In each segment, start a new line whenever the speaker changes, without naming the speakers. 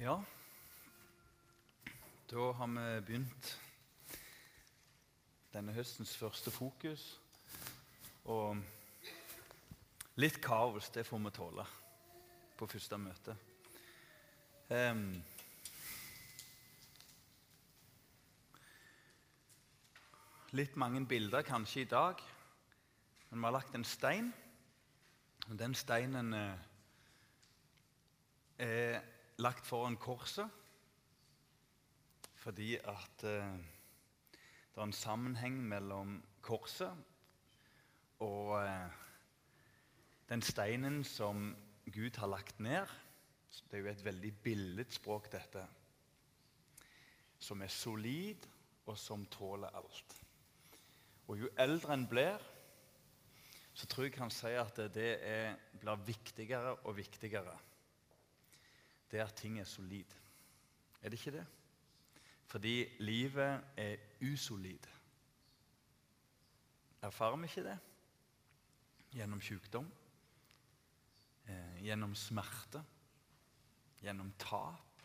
Ja, da har vi begynt denne høstens første fokus. Og litt kaos, det får vi tåle på første møte. Um, litt mange bilder kanskje i dag, men vi har lagt en stein. Og den steinen eh, er lagt foran korset fordi at eh, det er en sammenheng mellom korset og eh, den steinen som Gud har lagt ned. Det er jo et veldig billedspråk, dette. Som er solid, og som tåler alt. Og jo eldre en blir, så tror jeg han sier at det er, blir viktigere og viktigere. Det er at ting er solid. Er det ikke det? Fordi livet er usolid. Erfarer vi ikke det? Gjennom sykdom, eh, gjennom smerte, gjennom tap.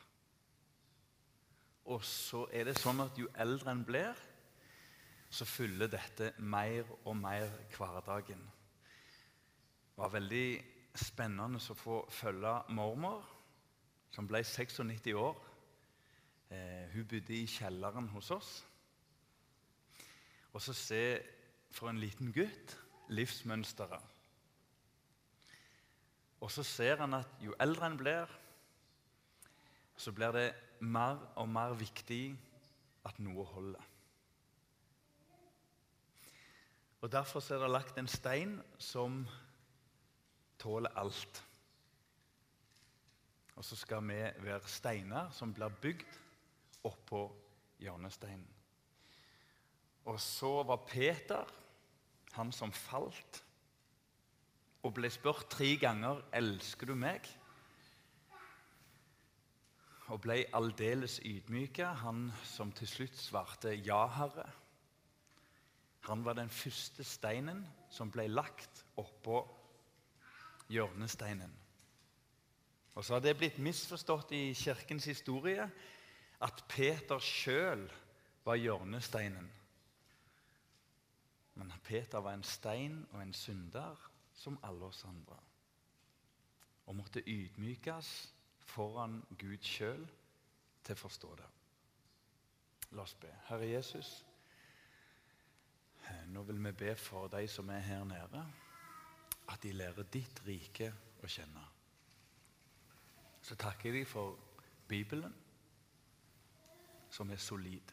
Og så er det sånn at jo eldre en blir, så fyller dette mer og mer hverdagen. Det var veldig spennende å få følge mormor, som ble 96 år. Eh, hun bodde i kjelleren hos oss. Og så se for en liten gutt livsmønsteret. Og så ser han at jo eldre han blir, så blir det mer og mer viktig at noe holder. Og Derfor er det lagt en stein som tåler alt. Og så skal vi være steiner som blir bygd oppå hjørnesteinen. Og så var Peter, han som falt, og ble spurt tre ganger 'Elsker du meg?' Og ble aldeles ydmyka, han som til slutt svarte 'Ja, Herre'. Han var den første steinen som ble lagt oppå hjørnesteinen. Og så har det blitt misforstått i kirkens historie at Peter sjøl var hjørnesteinen. Men Peter var en stein og en synder som alle oss andre. Og måtte ydmykes foran Gud sjøl til å forstå det. La oss be. Herre Jesus, nå vil vi be for de som er her nede, at de lærer ditt rike å kjenne. Så takker jeg deg for Bibelen, som er solid.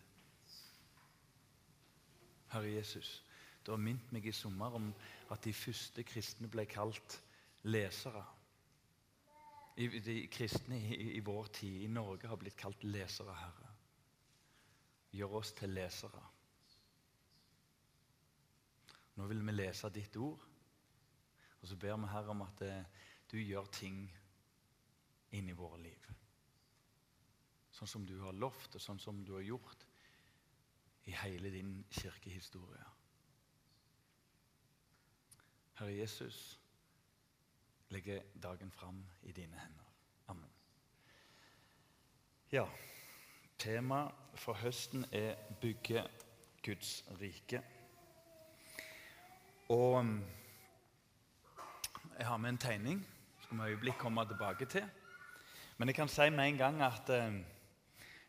Herre Jesus, du har minnet meg i sommer om at de første kristne ble kalt lesere. De kristne i, vår tid i Norge har blitt kalt lesere, Herre. Gjør oss til lesere. Nå vil vi lese ditt ord, og så ber vi Herre om at eh, du gjør ting inn i våre liv. Sånn som du har lovt, og sånn som du har gjort i hele din kirkehistorie. Herre Jesus, legger dagen fram i dine hender. Amen. Ja, temaet for høsten er 'bygge Guds rike'. Og um, jeg har med en tegning som vi øyeblikk kommer tilbake til. Men jeg kan si med en gang at uh,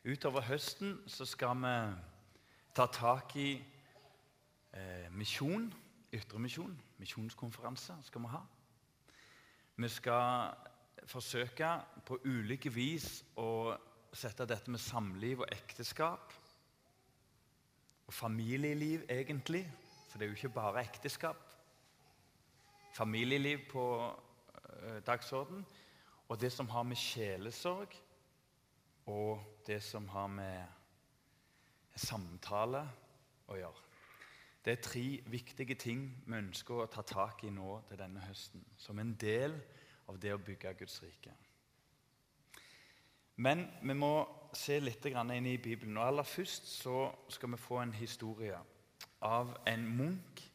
utover høsten så skal vi ta tak i uh, misjon, ytremisjon, misjonskonferanse skal vi ha. Vi skal forsøke på ulike vis å sette dette med samliv og ekteskap og familieliv, egentlig. For det er jo ikke bare ekteskap. Familieliv på uh, dagsorden. Og det som har med sjelesorg og det som har med samtale å gjøre. Det er tre viktige ting vi ønsker å ta tak i nå til denne høsten. Som en del av det å bygge Guds rike. Men vi må se litt inn i Bibelen. Og Aller først så skal vi få en historie av en munk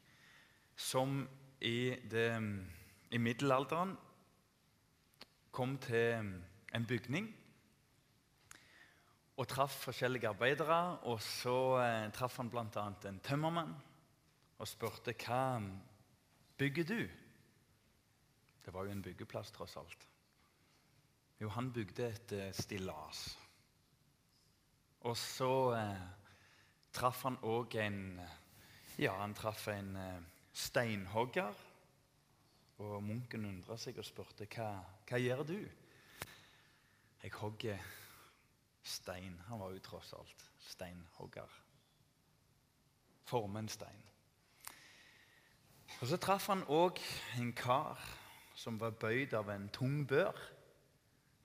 som i, det, i middelalderen kom til en bygning og traff forskjellige arbeidere. Og så eh, traff han bl.a. en tømmermann og spurte hva bygger du? Det var jo en byggeplass, tross alt. Jo, han bygde et eh, stillas. Og så eh, traff han òg en Ja, han traff en eh, steinhogger. Og munken undra seg og spurte hva, hva gjør du? Jeg hogger stein. Han var jo tross alt steinhogger. Former en stein. Og Så traff han òg en kar som var bøyd av en tung bør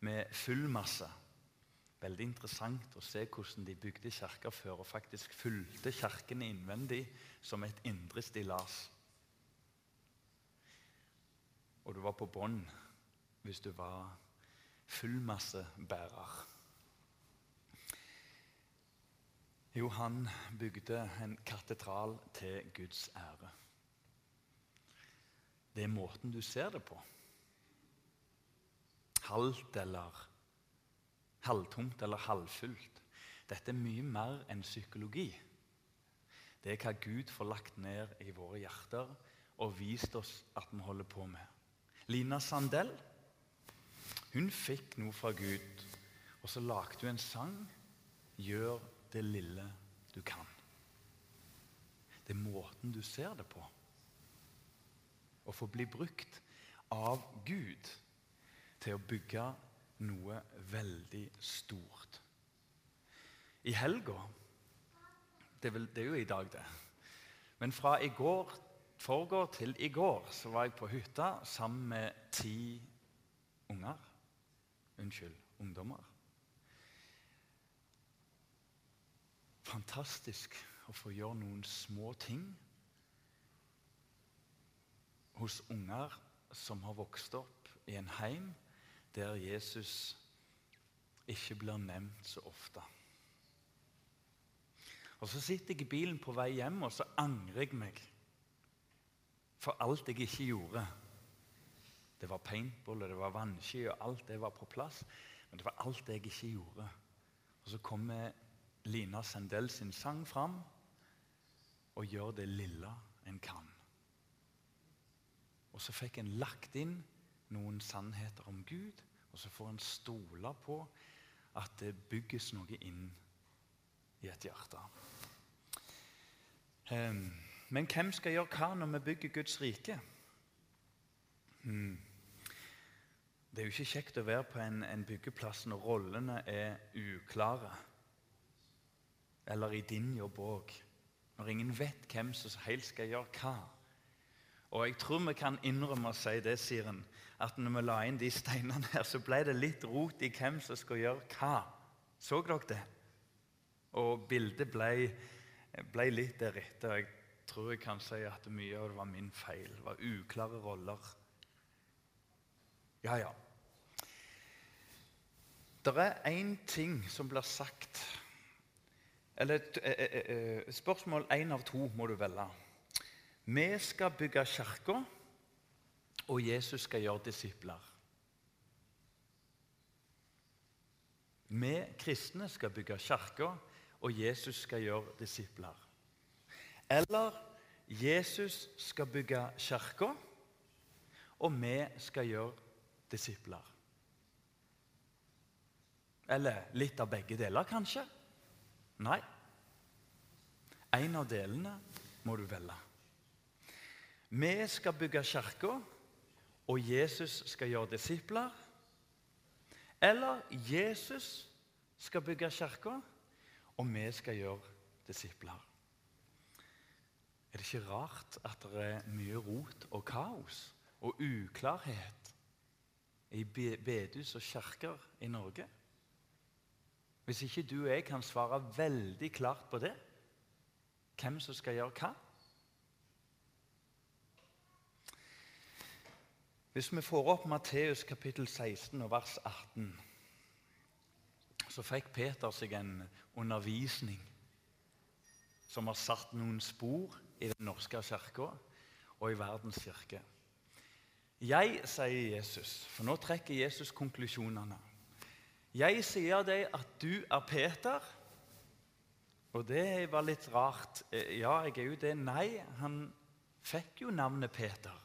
med full masse. Veldig interessant å se hvordan de bygde kirker før og faktisk fulgte kirkene innvendig som et indre stillas. Og du var på bånn hvis du var fullmassebærer. Jo, han bygde en katedral til Guds ære. Det er måten du ser det på. Halvt eller halvtomt eller halvfullt. Dette er mye mer enn psykologi. Det er hva Gud får lagt ned i våre hjerter og vist oss at vi holder på med. Lina Sandell hun fikk noe fra Gud, og så lagde hun en sang. 'Gjør det lille du kan'. Det er måten du ser det på. Å få bli brukt av Gud til å bygge noe veldig stort. I helga det, det er jo i dag, det. Men fra i går, forgår til i går så var jeg på hytta sammen med ti unger. Unnskyld, ungdommer. Fantastisk å få gjøre noen små ting hos unger som har vokst opp i en heim der Jesus ikke blir nevnt så ofte. Og Så sitter jeg i bilen på vei hjem, og så angrer jeg meg for alt jeg ikke gjorde. Det var paintball, og det var vannski, og alt det var på plass. Men det var alt jeg ikke gjorde. Og så kommer Lina Sandell sin sang fram og gjør det lille en kan. Og så fikk en lagt inn noen sannheter om Gud, og så får en stole på at det bygges noe inn i et hjerte. Men hvem skal gjøre hva når vi bygger Guds rike? Hmm. Det er jo ikke kjekt å være på en, en byggeplass når rollene er uklare. Eller i din jobb òg. Når ingen vet hvem som helt skal gjøre hva. Og jeg tror vi kan innrømme å si det, Siren, at når vi la inn de steinene her, så ble det litt rot i hvem som skulle gjøre hva. Så dere det? Og bildet ble, ble litt deretter. Jeg tror jeg kan si at mye av det var min feil. Det var uklare roller. Ja, ja. Det er én ting som blir sagt Eller eh, eh, eh, Spørsmål én av to må du velge. Vi skal bygge kirka, og Jesus skal gjøre disipler. Vi kristne skal bygge kirka, og Jesus skal gjøre disipler. Eller Jesus skal bygge kirka, og vi skal gjøre disipler. Eller litt av begge deler, kanskje? Nei. En av delene må du velge. Vi skal bygge kirka, og Jesus skal gjøre disipler. Eller Jesus skal bygge kirka, og vi skal gjøre disipler. Er det ikke rart at det er mye rot og kaos og uklarhet i bedehus og kirker i Norge? Hvis ikke du og jeg kan svare veldig klart på det, hvem som skal gjøre hva Hvis vi får opp Matteus kapittel 16 og vers 18, så fikk Peter seg en undervisning som har satt noen spor i Den norske kirka og i verdens kirke. Jeg, sier Jesus, for nå trekker Jesus konklusjonene. Jeg sier deg at du er Peter. Og det var litt rart. Eh, ja, jeg er jo det. Nei, han fikk jo navnet Peter.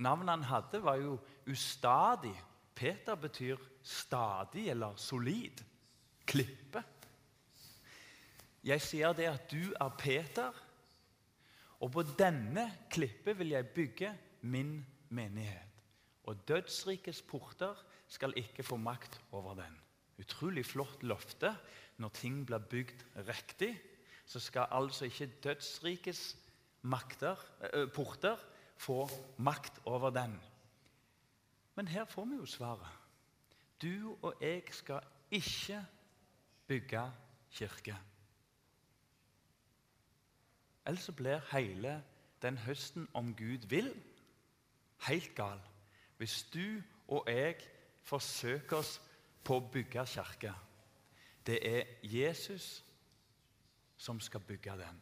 Navnet han hadde, var jo ustadig. Peter betyr stadig eller solid. Klippe. Jeg sier det at du er Peter, og på denne klippet vil jeg bygge min menighet. Og dødsrikets porter skal ikke få makt over den. Utrolig flott løfte. Når ting blir bygd riktig, så skal altså ikke dødsrikets makter, äh, porter få makt over den. Men her får vi jo svaret. Du og jeg skal ikke bygge kirke. Ellers blir hele den høsten om Gud vil, helt gal. Hvis du og jeg forsøker oss på å bygge kirke. Det er Jesus som skal bygge den.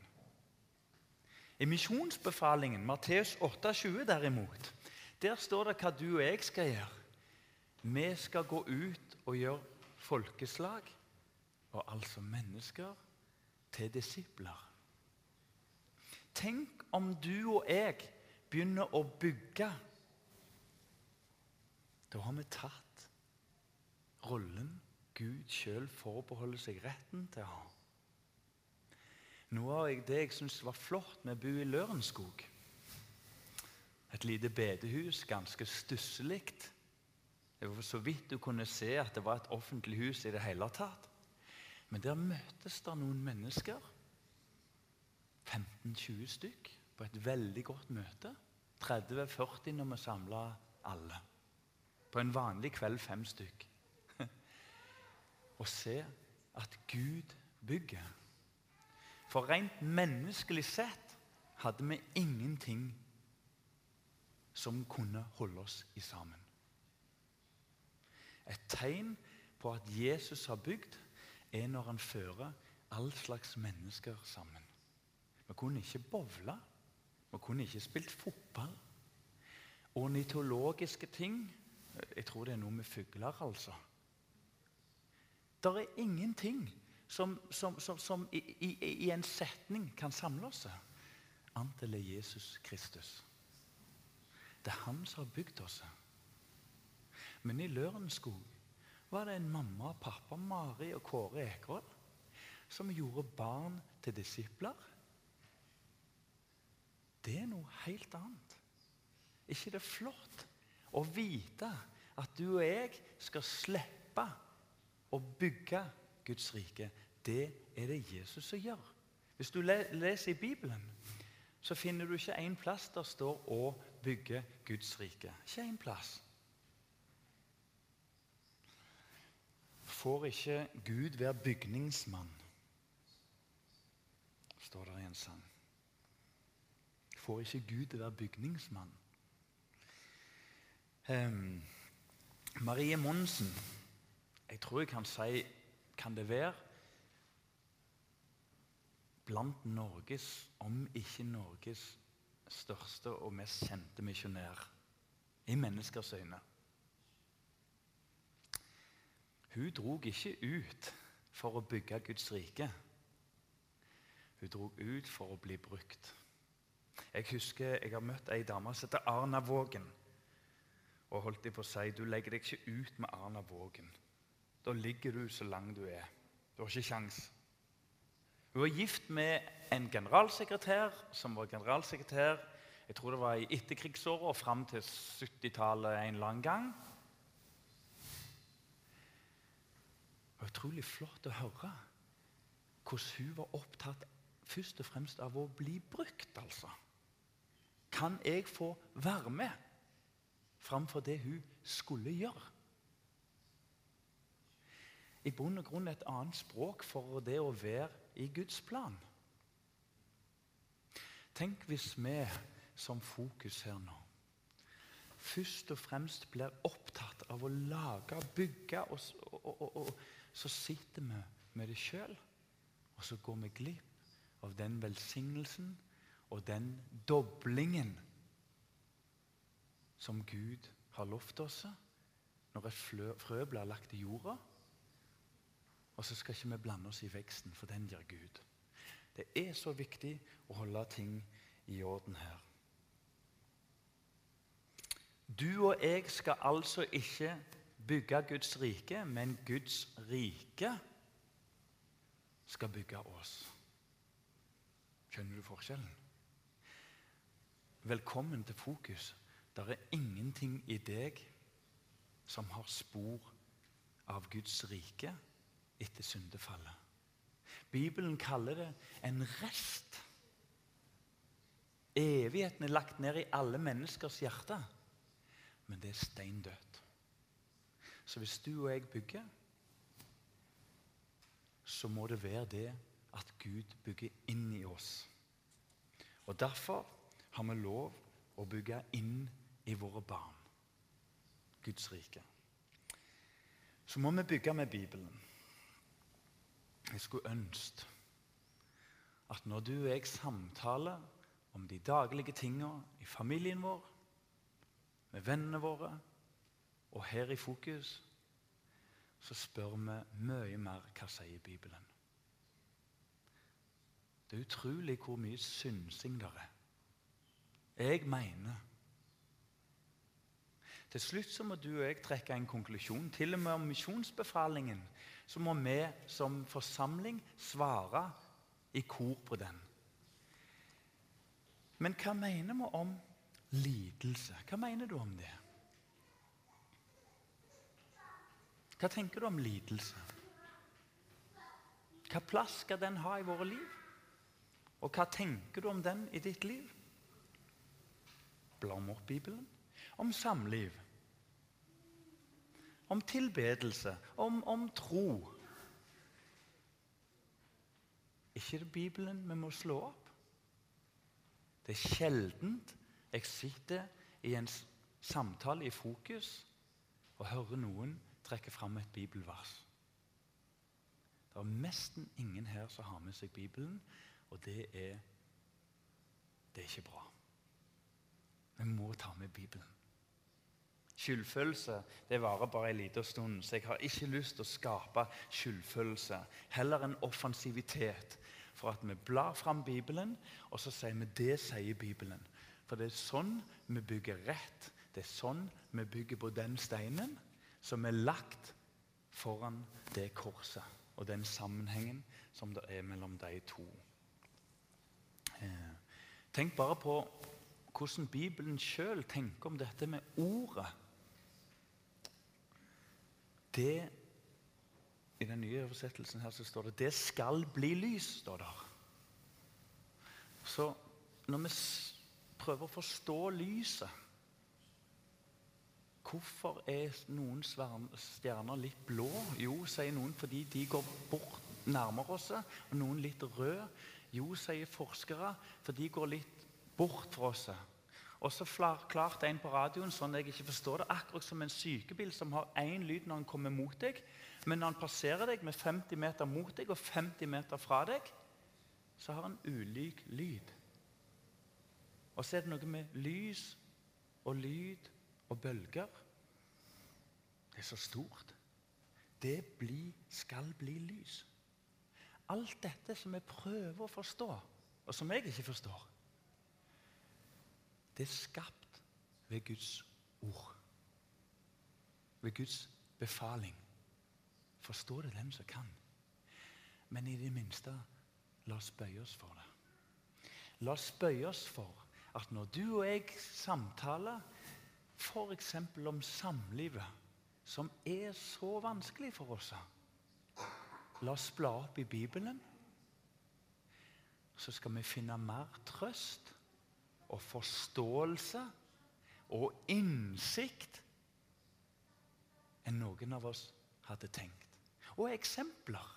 I misjonsbefalingen, Matteus 8,20 derimot, der står det hva du og jeg skal gjøre. Vi skal gå ut og gjøre folkeslag, og altså mennesker, til disipler. Tenk om du og jeg begynner å bygge. Da har vi tatt rollen Gud sjøl forbeholder seg retten til å ha. Noe av det jeg syns var flott med å bo i Lørenskog Et lite bedehus, ganske stusslig. Det var så vidt du kunne se at det var et offentlig hus i det hele tatt. Men der møtes det noen mennesker 15-20 stykk på et veldig godt møte. 30-40 når vi samla alle. På en vanlig kveld fem stykk. Og se at Gud bygger. For rent menneskelig sett hadde vi ingenting som kunne holde oss i sammen. Et tegn på at Jesus har bygd, er når han fører all slags mennesker sammen. Vi kunne ikke bowle. Vi kunne ikke spilt fotball. Ornitologiske ting Jeg tror det er noe med fugler, altså. Det er ingenting som, som, som, som i, i, i, en setning kan samle oss, annet enn Jesus Kristus. Det er han som har bygd oss. Men i Lørenskog var det en mamma og pappa, Mari og Kåre Ekerhol, som gjorde barn til disipler det er noe helt annet. ikke det er flott å vite at du og jeg skal slippe å bygge Guds rike? Det er det Jesus som gjør. Hvis du leser i Bibelen, så finner du ikke én plass der står 'å bygge Guds rike'. Ikke én plass. Får ikke Gud være bygningsmann, står det i en sang får ikke Gud til å være bygningsmann. Um, Marie Monsen Jeg tror jeg kan si Kan det være blant Norges, om ikke Norges, største og mest kjente misjonær i menneskers øyne? Hun drog ikke ut for å bygge Guds rike. Hun drog ut for å bli brukt. Jeg husker jeg har møtt ei dame som heter Arna Vågen. Og holdt de på å si, Du legger deg ikke ut med Arna Vågen. Da ligger du så lang du er. Du har ikke kjangs. Hun var gift med en generalsekretær som var generalsekretær jeg tror det var i etterkrigsåra og fram til 70-tallet en lang gang. Det var utrolig flott å høre hvordan hun var opptatt først og fremst av å bli brukt. altså. Kan jeg få være med framfor det hun skulle gjøre? I bunn og grunn et annet språk for det å være i Guds plan. Tenk hvis vi som fokus her nå først og fremst blir opptatt av å lage, bygge, og, og, og, og så sitter vi med det sjøl, og så går vi glipp av den velsignelsen og den doblingen som Gud har lovt oss når et frø blir lagt i jorda. Og så skal ikke vi blande oss i veksten, for den gir Gud. Det er så viktig å holde ting i orden her. Du og jeg skal altså ikke bygge Guds rike, men Guds rike skal bygge oss. Skjønner du forskjellen? Velkommen til Fokus. Det er ingenting i deg som har spor av Guds rike etter syndefallet. Bibelen kaller det en rest. Evigheten er lagt ned i alle menneskers hjerte, men det er steindødt. Så hvis du og jeg bygger, så må det være det at Gud bygger inn i oss. Og Derfor har vi lov å bygge inn i våre barn Guds rike. Så må vi bygge med Bibelen. Jeg skulle ønske at når du og jeg samtaler om de daglige tingene i familien vår, med vennene våre og her i Fokus, så spør vi mye mer hva sier Bibelen. Det er utrolig hvor mye synsing det er. Jeg mener Til slutt så må du og jeg trekke en konklusjon. Til og med om misjonsbefalingen så må vi som forsamling svare i kor på den. Men hva mener vi om lidelse? Hva mener du om det? Hva tenker du om lidelse? Hva plass skal den ha i våre liv? Og hva tenker du om den i ditt liv? Bla om opp Bibelen. Om samliv om tilbedelse, om, om tro. ikke det Bibelen vi må slå opp. Det er sjeldent jeg sitter i en samtale i fokus og hører noen trekke fram et bibelvers. Det er nesten ingen her som har med seg Bibelen, og det er, det er ikke bra. Vi må ta med Bibelen. Skyldfølelse det varer bare en liten stund, så jeg har ikke lyst til å skape skyldfølelse. Heller en offensivitet for at vi blar fram Bibelen, og så sier vi det sier Bibelen. For det er sånn vi bygger rett. Det er sånn vi bygger på den steinen som er lagt foran det korset, og den sammenhengen som det er mellom de to. Eh, tenk bare på hvordan Bibelen sjøl tenker om dette med ordet det I den nye oversettelsen her så står det 'Det skal bli lys'. står der. Så når vi prøver å forstå lyset Hvorfor er noen stjerner litt blå? Jo, sier noen fordi de går bort nærmere oss. Og noen litt røde. Jo, sier forskere, for de går litt bort fra oss. Og så klarte en på radioen sånn jeg ikke forstår det, akkurat som en sykebil som har én lyd når han kommer mot deg, men når han passerer deg med 50 meter mot deg og 50 meter fra deg, så har han ulik lyd. Og så er det noe med lys og lyd og bølger. Det er så stort. Det bli, skal bli lys. Alt dette som vi prøver å forstå, og som jeg ikke forstår det er skapt ved Guds ord. Ved Guds befaling. Forstå det dem som kan. Men i det minste, la oss bøye oss for det. La oss bøye oss for at når du og jeg samtaler f.eks. om samlivet, som er så vanskelig for oss La oss bla opp i Bibelen, så skal vi finne mer trøst og forståelse og innsikt enn noen av oss hadde tenkt. Og eksempler.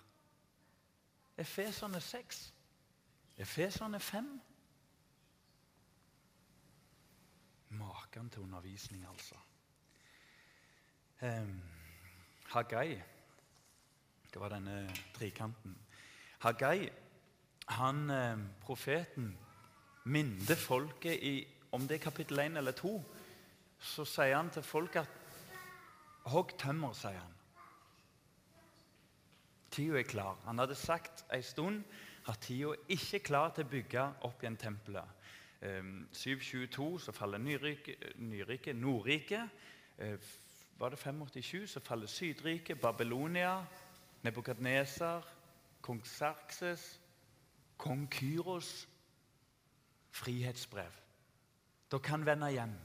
Efeserne 6. Efeserne 5. Maken til undervisning, altså. Um, Hagai Det var denne trikanten. Hagai, han eh, profeten minner folket i, om det er kapittel 1 eller 2, så sier han til folk at Hogg tømmer, sier han. Tida er klar. Han hadde sagt en stund at tida ikke er klar til å bygge opp igjen tempelet. 722 så faller Nyrike, Nordrike. Eh, var det 587 så faller Sydrike, Babylonia, Nebukadneser, kong Sarkses, kong Kyros. Frihetsbrev. Dere kan vende hjem.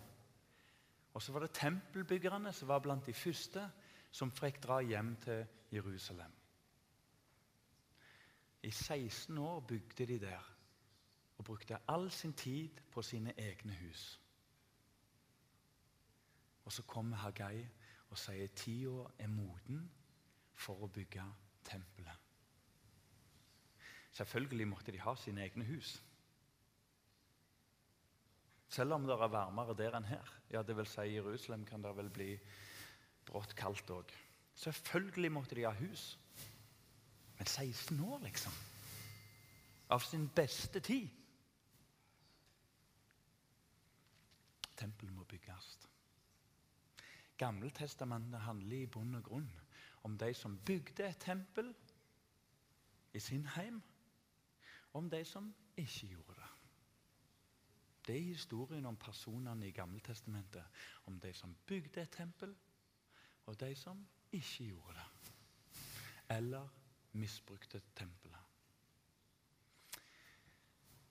Og så var det tempelbyggerne som var blant de første som fikk dra hjem til Jerusalem. I 16 år bygde de der og brukte all sin tid på sine egne hus. Og så kommer Hagai og sier tida er moden for å bygge tempelet. Selvfølgelig måtte de ha sine egne hus. Selv om det er varmere der enn her. Ja, det vil si Jerusalem kan det vel bli brått kaldt òg. Selvfølgelig måtte de ha hus. Men 16 år, liksom. Av sin beste tid. Tempelet må bygges. Gammeltestamentet handler i bunn og grunn om de som bygde et tempel i sin heim, og om de som ikke gjorde det. Det er historien om personene i Gammeltestamentet. Om de som bygde et tempel, og de som ikke gjorde det. Eller misbrukte tempelet.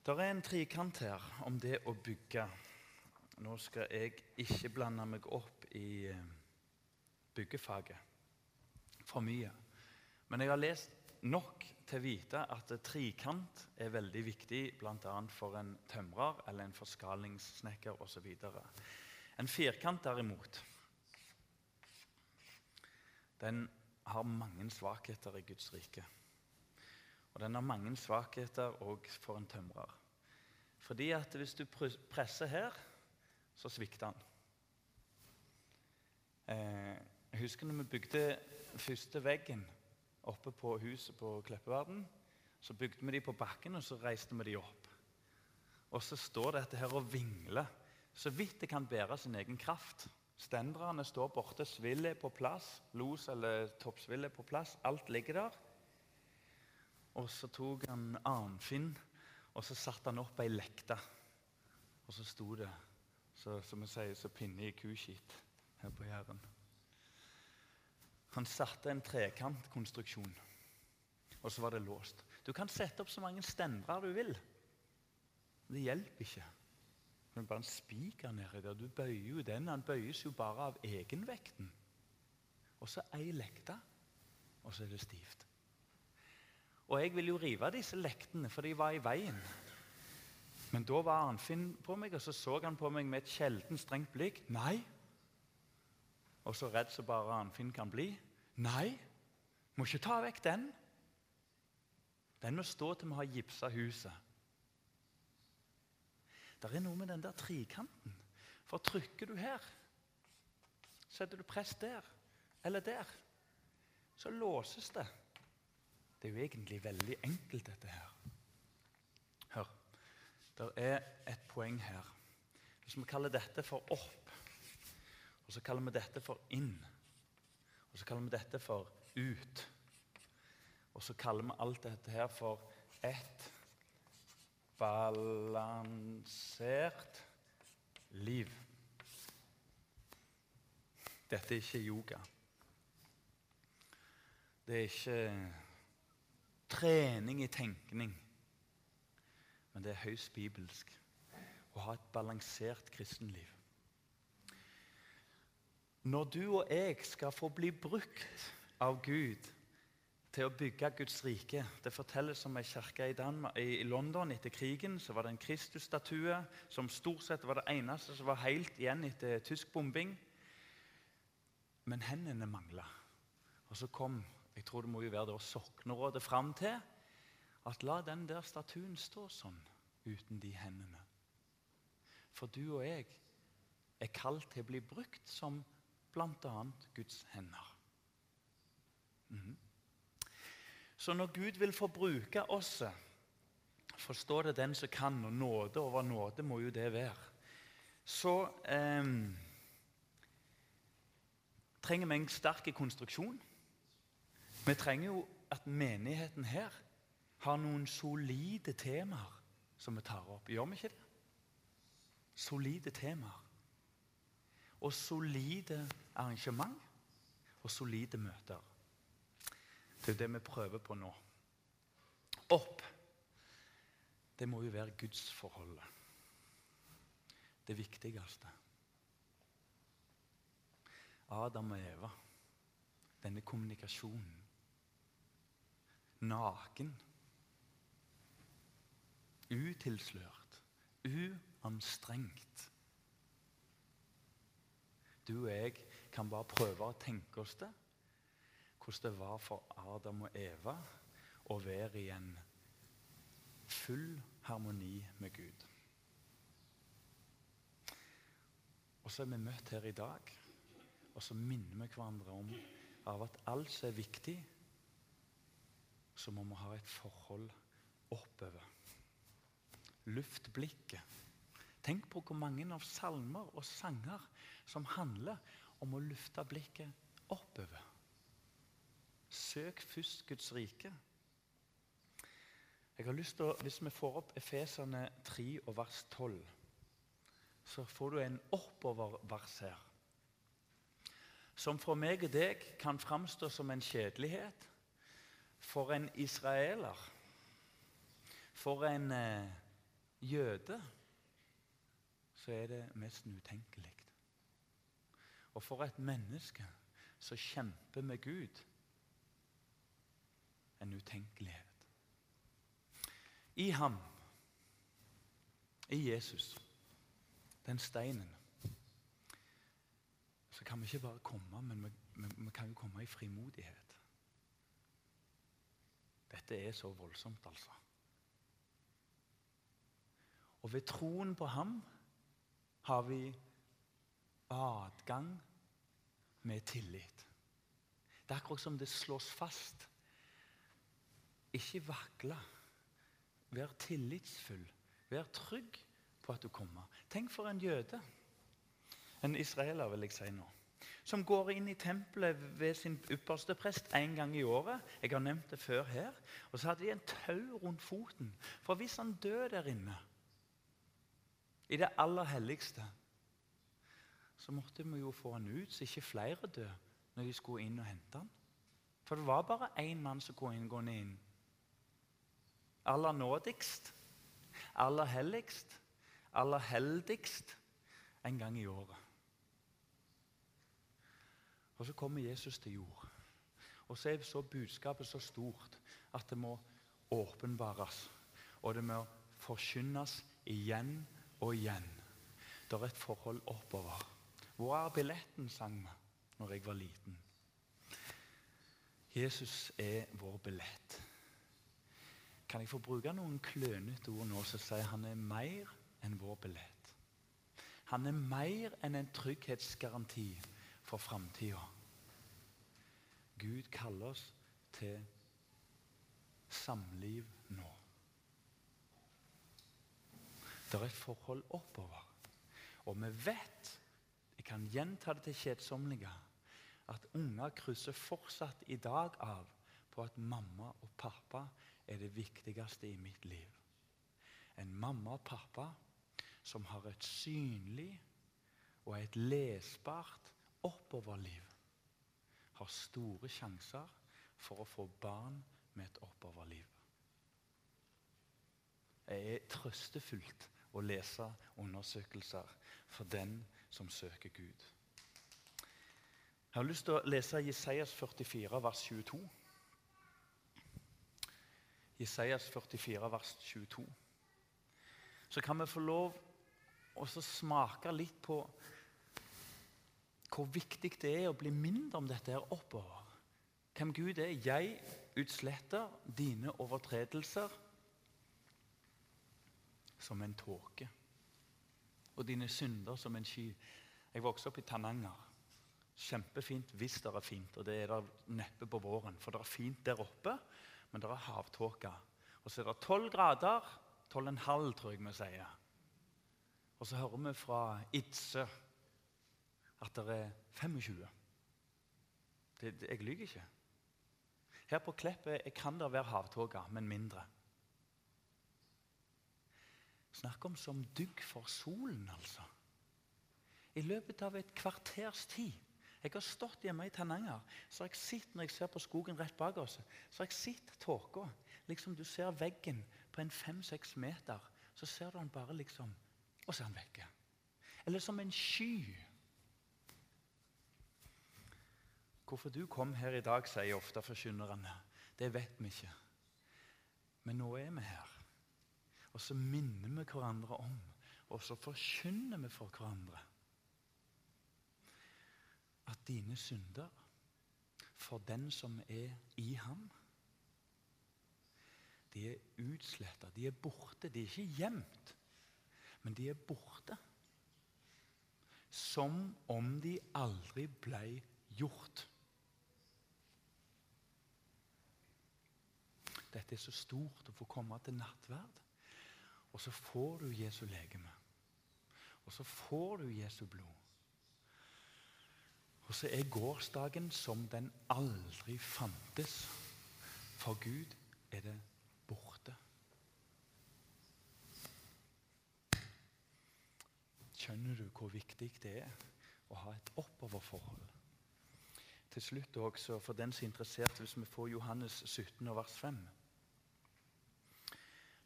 Det er en trikant her om det å bygge. Nå skal jeg ikke blande meg opp i eh, byggefaget for mye. Men jeg har lest nok til å vite at trikant er veldig viktig bl.a. for en tømrer eller en forskalingssnekker osv. En firkant, derimot, den har mange svakheter i Guds rike. Og den har mange svakheter òg for en tømrer. Fordi at hvis du presser her, så svikter han. Eh, jeg husker når vi bygde første veggen oppe på huset på Kleppeverden. Så bygde vi de på bakken, og så reiste vi de opp. Og så står dette her og vingler så vidt det kan bære sin egen kraft. Stenderne står borte, svillet er på plass, los eller toppsvillet er på plass. Alt ligger der. Og så tok han Arnfinn og så satte han opp ei lekte. Og så sto det, så, som vi sier, så pinne i kuskitt her på Jæren. Han satte en trekantkonstruksjon, og så var det låst. Du kan sette opp så mange stemmer du vil. Det hjelper ikke. Det er bare en spiker nedi der. Du bøyer jo den. Han bøyes jo bare av egenvekten. Og så ei lekte, og så er det stivt. Og jeg ville jo rive disse lektene, for de var i veien. Men da var Arnfinn på meg, og så så han på meg med et sjelden strengt blikk. Nei. Og så redd som bare Arnfinn kan bli. Nei, må ikke ta vekk den. Den må stå til vi har gipsa huset. Det er noe med den der trikanten. For trykker du her, setter du press der eller der, så låses det. Det er jo egentlig veldig enkelt, dette her. Hør. Det er et poeng her. Hvis vi kaller dette for opp, og så kaller vi dette for inn og så kaller vi dette for ut. Og så kaller vi alt dette her for et balansert liv. Dette er ikke yoga. Det er ikke trening i tenkning. Men det er høyst bibelsk å ha et balansert kristenliv. Når du og jeg skal få bli brukt av Gud til å bygge Guds rike Det fortelles om ei kirke i, i, London etter krigen. Så var det en Kristus-statue som stort sett var det eneste som var helt igjen etter tysk bombing. Men hendene mangla. Og så kom jeg tror det må jo være det Soknerådet fram til at la den der statuen stå sånn uten de hendene. For du og jeg er kalt til å bli brukt som bl.a. Guds hender. Mm. Så når Gud vil få bruke oss, forstå det den som kan, og nåde over nåde må jo det være, så eh, trenger vi en sterk konstruksjon. Vi trenger jo at menigheten her har noen solide temaer som vi tar opp. Gjør vi ikke det? Solide temaer. Og solide arrangement og solide møter. Det er det vi prøver på nå. Opp. Det må jo være gudsforholdet. Det viktigste. Adam og Eva. Denne kommunikasjonen. Naken. Utilslørt. Uanstrengt. Du og jeg kan bare prøve å tenke oss det. Hvordan det var for Adam og Eva å være i en full harmoni med Gud. Og så er vi møtt her i dag, og så minner vi hverandre om av at alt som er viktig, så må vi ha et forhold oppover. Luft blikket. Tenk på hvor mange av salmer og sanger som handler om å lufte blikket oppover. Søk først Guds rike. Jeg har lyst til å, Hvis vi får opp Efesene 3 og vers 12, så får du en oppoververs her. Som for meg og deg kan framstå som en kjedelighet. For en israeler, for en eh, jøde, så er det nesten utenkelig. Og for et menneske som kjemper med Gud en utenkelighet. I ham, i Jesus, den steinen, så kan vi ikke bare komme, men vi, vi, vi kan jo komme i frimodighet. Dette er så voldsomt, altså. Og ved troen på ham har vi adgang med tillit. Det er akkurat som det slås fast. Ikke vakle. Vær tillitsfull. Vær trygg på at du kommer. Tenk for en jøde, en israeler vil jeg si nå, som går inn i tempelet ved sin ypperste prest en gang i året. Jeg har nevnt det før her. Og så hadde de en tau rundt foten. For hvis han dør der inne, i det aller helligste, så måtte vi jo få han ut, så ikke flere døde når de skulle inn og hente han. For det var bare én mann som kunne gå inn. Aller nådigst, aller helligst, aller heldigst en gang i året. Og så kommer Jesus til jord. Og så er så budskapet så stort at det må åpenbares. Og det må forkynnes igjen og igjen. Det er et forhold oppover. Hvor er billetten, sang vi når jeg var liten. Jesus er vår billett. Kan jeg få bruke noen klønete ord nå som sier han er mer enn vår billett? Han er mer enn en trygghetsgaranti for framtida. Gud kaller oss til samliv nå. Det er et forhold oppover. Og vi vet jeg kan gjenta det til kjedsommelige at unger krysser fortsatt i dag av på at mamma og pappa er det viktigste i mitt liv. En mamma og pappa som har et synlig og et lesbart oppoverliv, har store sjanser for å få barn med et oppoverliv. Det er trøstefullt å lese undersøkelser for den som søker Gud. Jeg har lyst til å lese Jesajas 44, vers 22. Jesajas 44, vers 22. Så kan vi få lov å smake litt på hvor viktig det er å bli mindre om dette her oppover. Hvem Gud er. Jeg utsletter dine overtredelser som en tåke og dine synder som en sky. Jeg vokste opp i Tananger. Kjempefint hvis det er fint, og det er det neppe på våren. For det er fint der oppe, men det er havtåke. Og så er det tolv grader. Tolv en halv, tror jeg vi sier. Og så hører vi fra Idsø at det er 25. Det, det, jeg lyver ikke. Her på Kleppet kan det være havtåke, men mindre. Snakk om som dugg for solen, altså. I løpet av et kvarters tid Jeg har stått hjemme i Tananger så har jeg sett når jeg ser på skogen rett bak oss, så har jeg sett tåka. Liksom du ser veggen på en fem-seks meter, så ser du den bare liksom Og så er den vekke. Eller som en sky. Hvorfor du kom her i dag, sier ofte forkynnerne. Det vet vi ikke. Men nå er vi her. Og så minner vi hverandre om, og så forkynner vi for hverandre at dine synder, for den som er i ham, de er utsletta, de er borte. De er ikke gjemt, men de er borte. Som om de aldri ble gjort. Dette er så stort å få komme til nattverd. Og så får du Jesu legeme. Og så får du Jesu blod. Og så er gårsdagen som den aldri fantes. For Gud er det borte. Skjønner du hvor viktig det er å ha et oppoverforhold? Til slutt også, for den som er interessert, hvis vi får Johannes 17, vers 5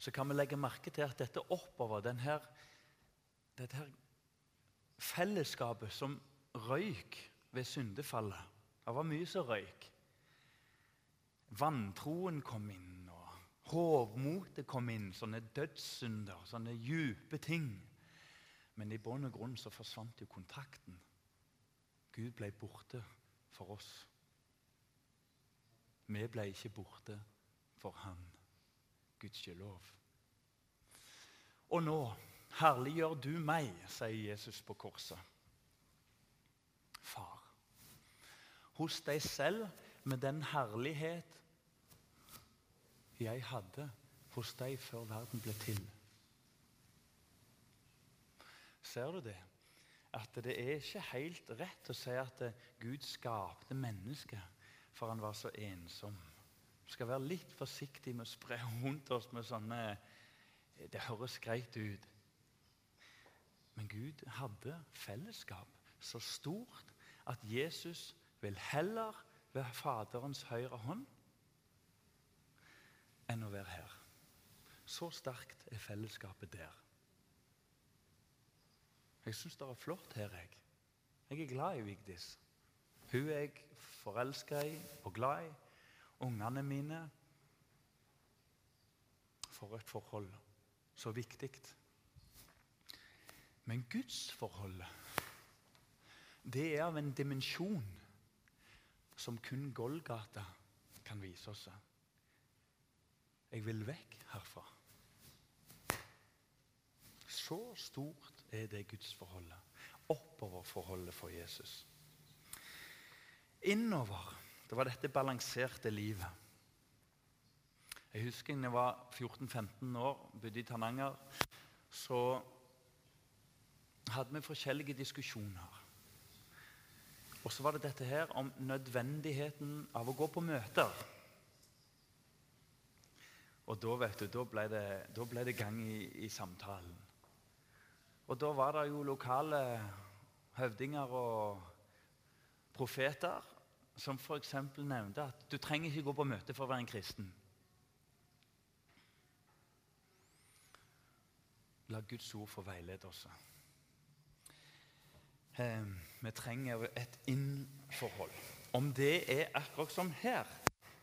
så kan vi legge merke til at dette oppover, denne, dette fellesskapet som røyk ved syndefallet Det var mye som røyk. Vantroen kom inn, og hovmotet kom inn. Sånne dødssynder, sånne djupe ting. Men i bunn og grunn så forsvant jo kontakten. Gud ble borte for oss. Vi ble ikke borte for Han. Gudskjelov. Og nå herliggjør du meg, sier Jesus på korset. Far, hos deg selv med den herlighet jeg hadde hos deg før verden ble til. Ser du det? At det er ikke helt rett å si at Gud skapte mennesket for han var så ensom. Skal være litt forsiktige med å spre rundt oss med sånne Det høres greit ut. Men Gud hadde fellesskap så stort at Jesus vil heller være Faderens høyre hånd enn å være her. Så sterkt er fellesskapet der. Jeg syns det er flott her. Jeg Jeg er glad i Vigdis. Hun er jeg forelska i og glad i ungene mine for et forhold så viktig. Men gudsforholdet, det er av en dimensjon som kun Golgata kan vise oss. Jeg vil vekk herfra. Så stort er det gudsforholdet. Oppoverforholdet for Jesus. Innover det var dette balanserte livet. Jeg husker da jeg var 14-15 år, bodde i Tananger. Så hadde vi forskjellige diskusjoner. Og så var det dette her om nødvendigheten av å gå på møter. Og da vet du, da ble det, da ble det gang i, i, samtalen. Og da var det jo lokale høvdinger og profeter som f.eks. nevnte at du trenger ikke gå på møte for å være en kristen. La Guds ord få veilede oss. Eh, vi trenger et inn-forhold. Om det er akkurat som her,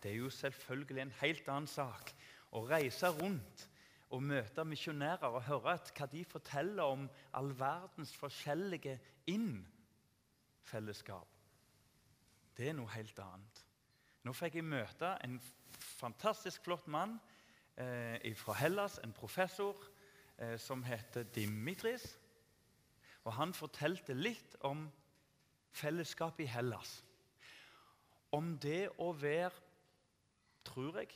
det er jo selvfølgelig en helt annen sak. Å reise rundt og møte misjonærer og høre hva de forteller om all verdens forskjellige inn-fellesskap. Det er noe helt annet. Nå fikk jeg møte en fantastisk flott mann eh, fra Hellas, en professor eh, som heter Dimitris. Og Han fortalte litt om fellesskapet i Hellas. Om det å være, tror jeg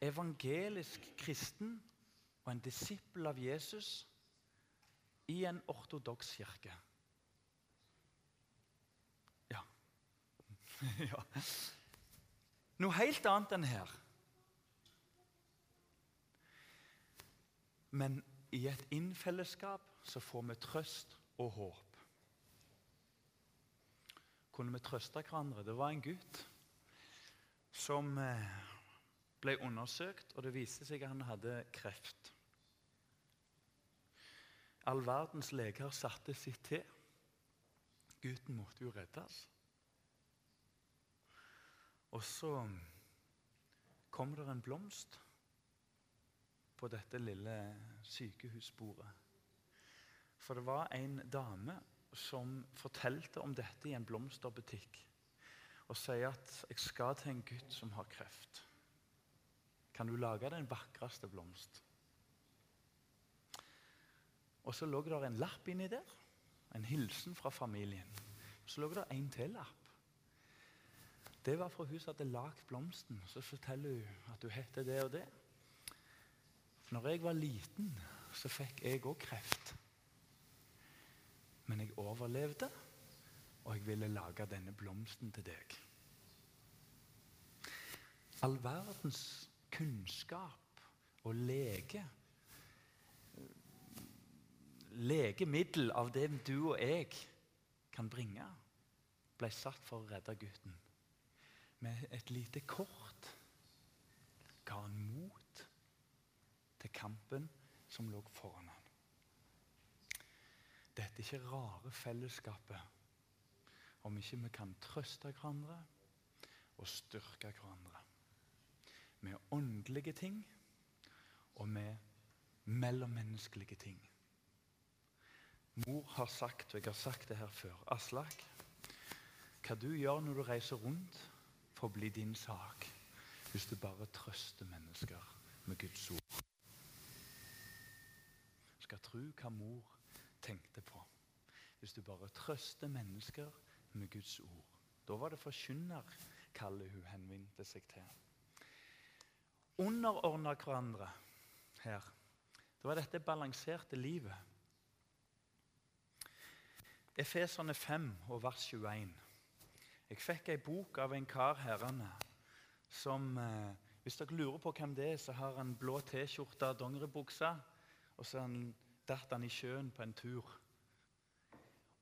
Evangelisk kristen og en disippel av Jesus i en ortodoks kirke. ja. Noe helt annet enn her. Men i et innfellesskap så får vi trøst og håp. Kunne vi trøste hverandre? Det var en gutt som eh, ble undersøkt, og det viste seg at han hadde kreft. All verdens leger satte sitt til. Gutten måtte jo reddes. Og så kom det en blomst på dette lille sykehusbordet. For det var en dame som fortalte om dette i en blomsterbutikk. Og sier at 'jeg skal til en gutt som har kreft'. Kan du lage den vakreste blomst? Og så lå det en lapp inni der. En hilsen fra familien. Så lå det en til lapp. Det var fra hun som hadde lagd blomsten. Så forteller hun at hun heter det og det. Når jeg var liten, så fikk jeg òg kreft. Men jeg overlevde, og jeg ville lage denne blomsten til deg. All verdens kunnskap og lege Legemiddel av det du og jeg kan bringe, ble satt for å redde gutten. Med et lite kort ga han mot til kampen som lå foran ham. Dette er ikke rare fellesskapet om ikke vi kan trøste hverandre og styrke hverandre. Med åndelige ting og med mellommenneskelige ting. Mor har sagt, og jeg har sagt det her før Aslak, hva du gjør når du reiser rundt, får bli din sak hvis du bare trøster mennesker med Guds ord skal tro hva mor tenkte på. Hvis du bare trøster mennesker med Guds ord. Da var det forkynnerkallet hun henvendte seg til. Underordna hverandre her. Det var dette balanserte livet. Efeserne 5 og vers 21. Jeg fikk ei bok av en kar herrene som eh, Hvis dere lurer på hvem det er, så har han blå T-skjorte, dongeribukse og så datt han i sjøen på en tur.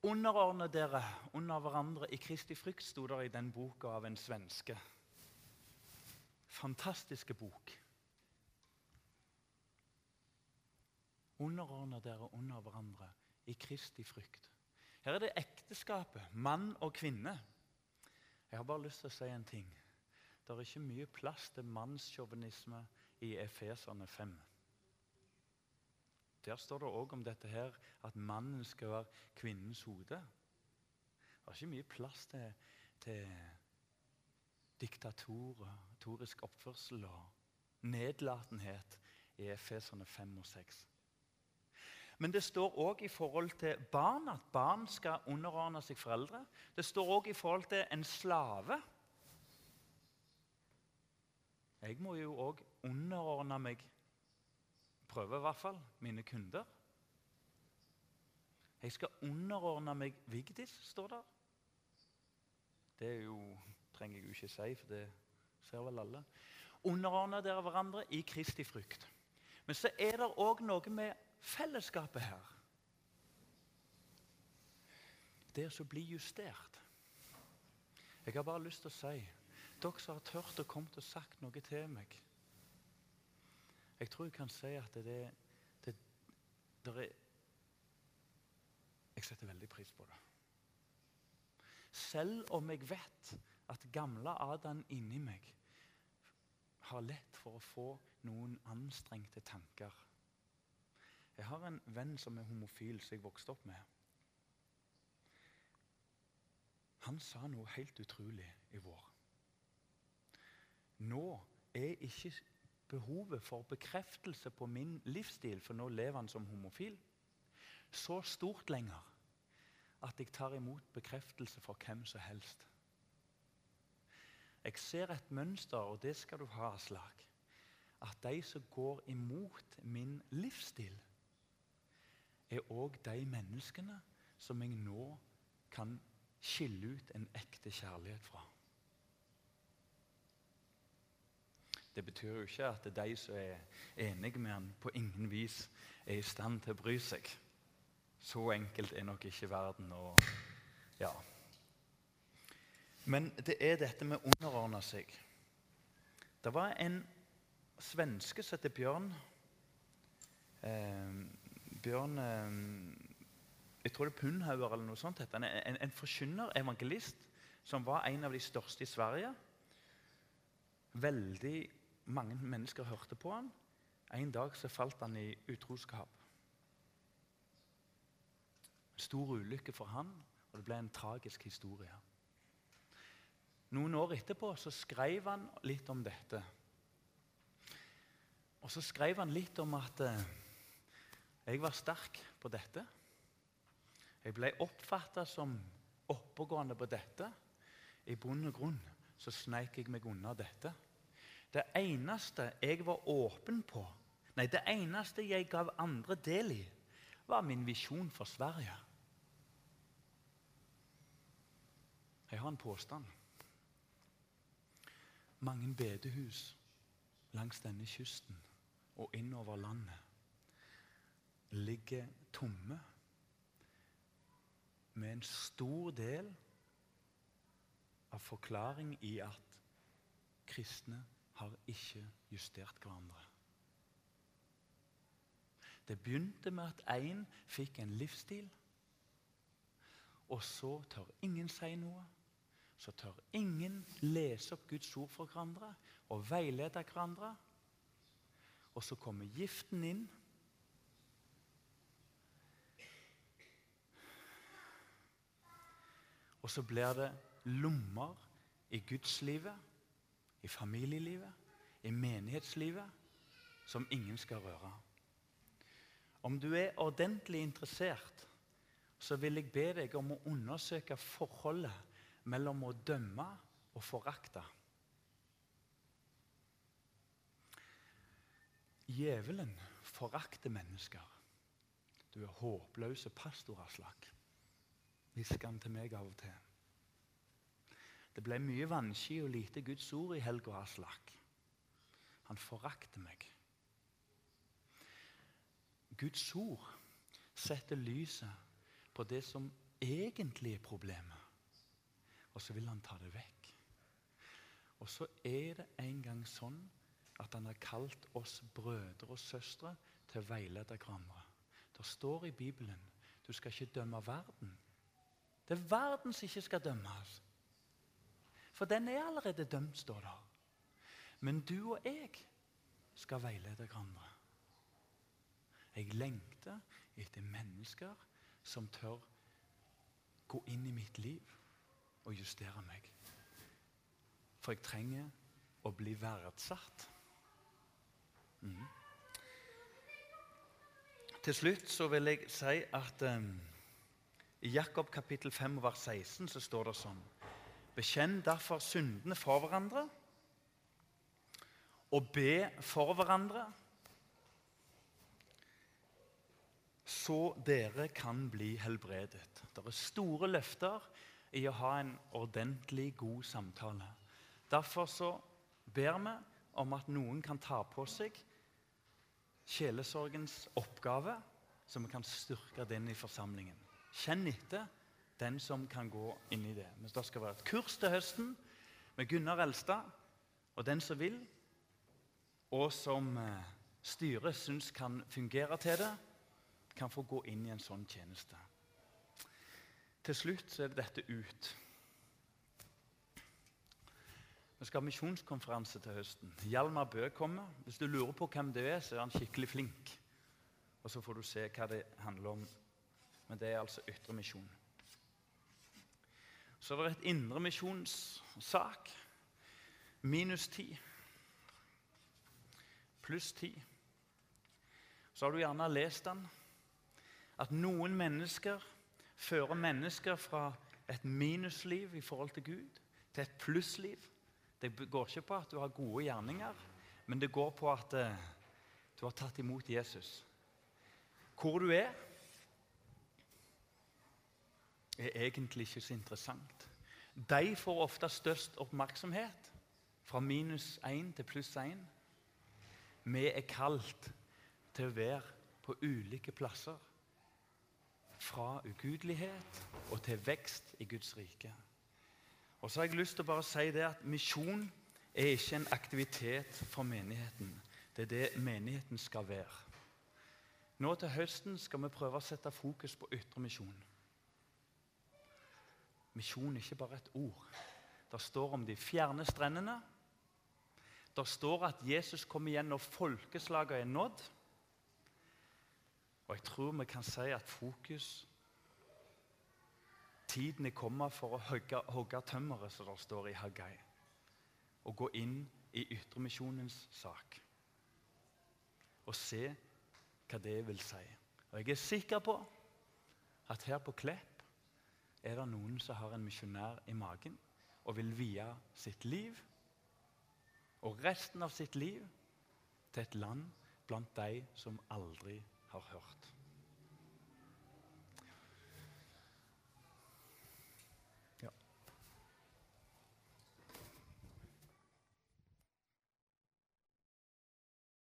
Underordne dere under hverandre i Kristi frykt, sto det i den boka av en svenske. Fantastiske bok. Underordne dere under hverandre i Kristi frykt. Her er det ekteskapet, mann og kvinne. Jeg har bare lyst til å si en ting. Det er ikke mye plass til mannssjåvinisme i Efeserne 5. Der står det òg om dette her, at mannen skal være kvinnens hode. Det er ikke mye plass til, til diktatorisk oppførsel og nedlatenhet i Efeserne 5 og 6. Men det står òg i forhold til barn at barn skal underordne seg foreldre. Det står òg i forhold til en slave. Jeg må jo òg underordne meg Prøve i hvert fall, mine kunder. Jeg skal underordne meg Vigdis, står der. Det jo, trenger jeg jo ikke si, for det ser vel alle. Underordne dere hverandre i Kristi frykt. Men så er det òg noe med fellesskapet her. Det å bli justert. Jeg har bare lyst til å si dere som har turt å komme og sagt noe til meg jeg tror jeg kan si at det, det, det er Jeg setter veldig pris på det. Selv om jeg vet at gamle Adam inni meg har lett for å få noen anstrengte tanker. Jeg har en venn som er homofil, som jeg vokste opp med. Han sa noe helt utrolig i vår. Nå er ikke behovet for bekreftelse på min livsstil, for nå lever han som homofil, så stort lenger at jeg tar imot bekreftelse for hvem som helst. Jeg ser et mønster, og det skal du ha, slag, at de som går imot min livsstil, er òg de menneskene som jeg nå kan skille ut en ekte kjærlighet fra. Det betyr jo ikke at de som er enige med han på ingen vis er i stand til å bry seg. Så enkelt er nok ikke verden. Og, ja. Men det er dette med å underordne seg. Det var en svenske som heter Bjørn. Eh, Bjørn eh, Jeg tror det er Pundhauger eller noe sånt. En, en, en forkynner, evangelist, som var en av de største i Sverige. Veldig mange mennesker hørte på han. En dag så falt han i utroskap. Stor ulykke for han, og det ble en tragisk historie. Noen år etterpå så skrev han litt om dette. Og så skrev han litt om at eh, jeg var sterk på dette. Jeg ble oppfatta som oppegående på dette. I bunn og grunn så sneik jeg meg unna dette. Det eneste jeg var åpen på, nei, det eneste jeg gav andre del i, var min visjon for Sverige. Jeg har en påstand. Mange bedehus langs denne kysten og innover landet ligger tomme med en stor del av forklaring i at kristne har ikke justert hverandre. Det begynte med at én fikk en livsstil, og så tør ingen si noe så tør ingen lese opp Guds ord for hverandre og veilede hverandre. Og så kommer giften inn. Og så blir det lommer i gudslivet, i familielivet, i menighetslivet, som ingen skal røre. Om du er ordentlig interessert, så vil jeg be deg om å undersøke forholdet mellom å dømme og forakte. Djevelen forakter mennesker. Du er håpløse pastorer hvisker han til meg av og til. Det ble mye vannski og lite Guds ord i helga, Aslak. Han forakter meg. Guds ord setter lyset på det som egentlig er problemet og så vil han ta det vekk. Og så er det en gang sånn at han har kalt oss brødre og søstre til å veilede hverandre. Det står i Bibelen du skal ikke dømme verden. Det er verden som ikke skal dømmes. For den er allerede dømt, står det. Men du og jeg skal veilede hverandre. Jeg lengter etter mennesker som tør gå inn i mitt liv og justere meg. For jeg trenger å bli verdsatt. Mm. Til slutt så vil jeg si at um, i Jakob kapittel 5 vers 16 så står det sånn Bekjenn derfor syndene for hverandre og be for hverandre, så dere kan bli helbredet. Det er store løfter i å ha en ordentlig god samtale. Derfor så ber vi om at noen kan ta på seg sjelesorgens oppgave, så vi kan styrke den i forsamlingen. Kjenn etter den som kan gå inn i det. Men det skal være et kurs til høsten med Gunnar Elstad. Og den som vil, og som eh, styret syns kan fungere til det, kan få gå inn i en sånn tjeneste. Til slutt så er det dette ut. Vi skal ha misjonskonferanse til høsten. Hjalmar Bø kommer. Hvis du lurer på hvem det er, så er han skikkelig flink. Og så får du se hva det handler om. Men det er altså ytre misjon. Så er det et indremisjonssak. Minus ti. Pluss ti. Så har du gjerne lest den. At noen mennesker fører mennesker fra et minusliv i forhold til Gud til et plussliv. Det går ikke på at du har gode gjerninger, men det går på at uh, du har tatt imot Jesus. Hvor du er, er egentlig ikke så interessant. De får ofte størst oppmerksomhet Fra minus én til pluss én. Vi er kalt til å være på ulike plasser. Fra ugudelighet og til vekst i Guds rike. Og så har jeg lyst til å bare si det at Misjon er ikke en aktivitet for menigheten. Det er det menigheten skal være. Nå til høsten skal vi prøve å sette fokus på ytre misjon. Misjon er ikke bare et ord. Det står om de fjerne strendene. Det står at Jesus kommer igjen når folkeslaget er nådd. Og jeg tror vi kan si at fokus Tiden er kommet for å hogge, hogge tømmeret, som det står i Haggai. Og gå inn i ytremisjonens sak. Og se hva det vil si. Og jeg er sikker på at her på Klepp er det noen som har en misjonær i magen og vil vie sitt liv og resten av sitt liv til et land blant de som aldri har hørt.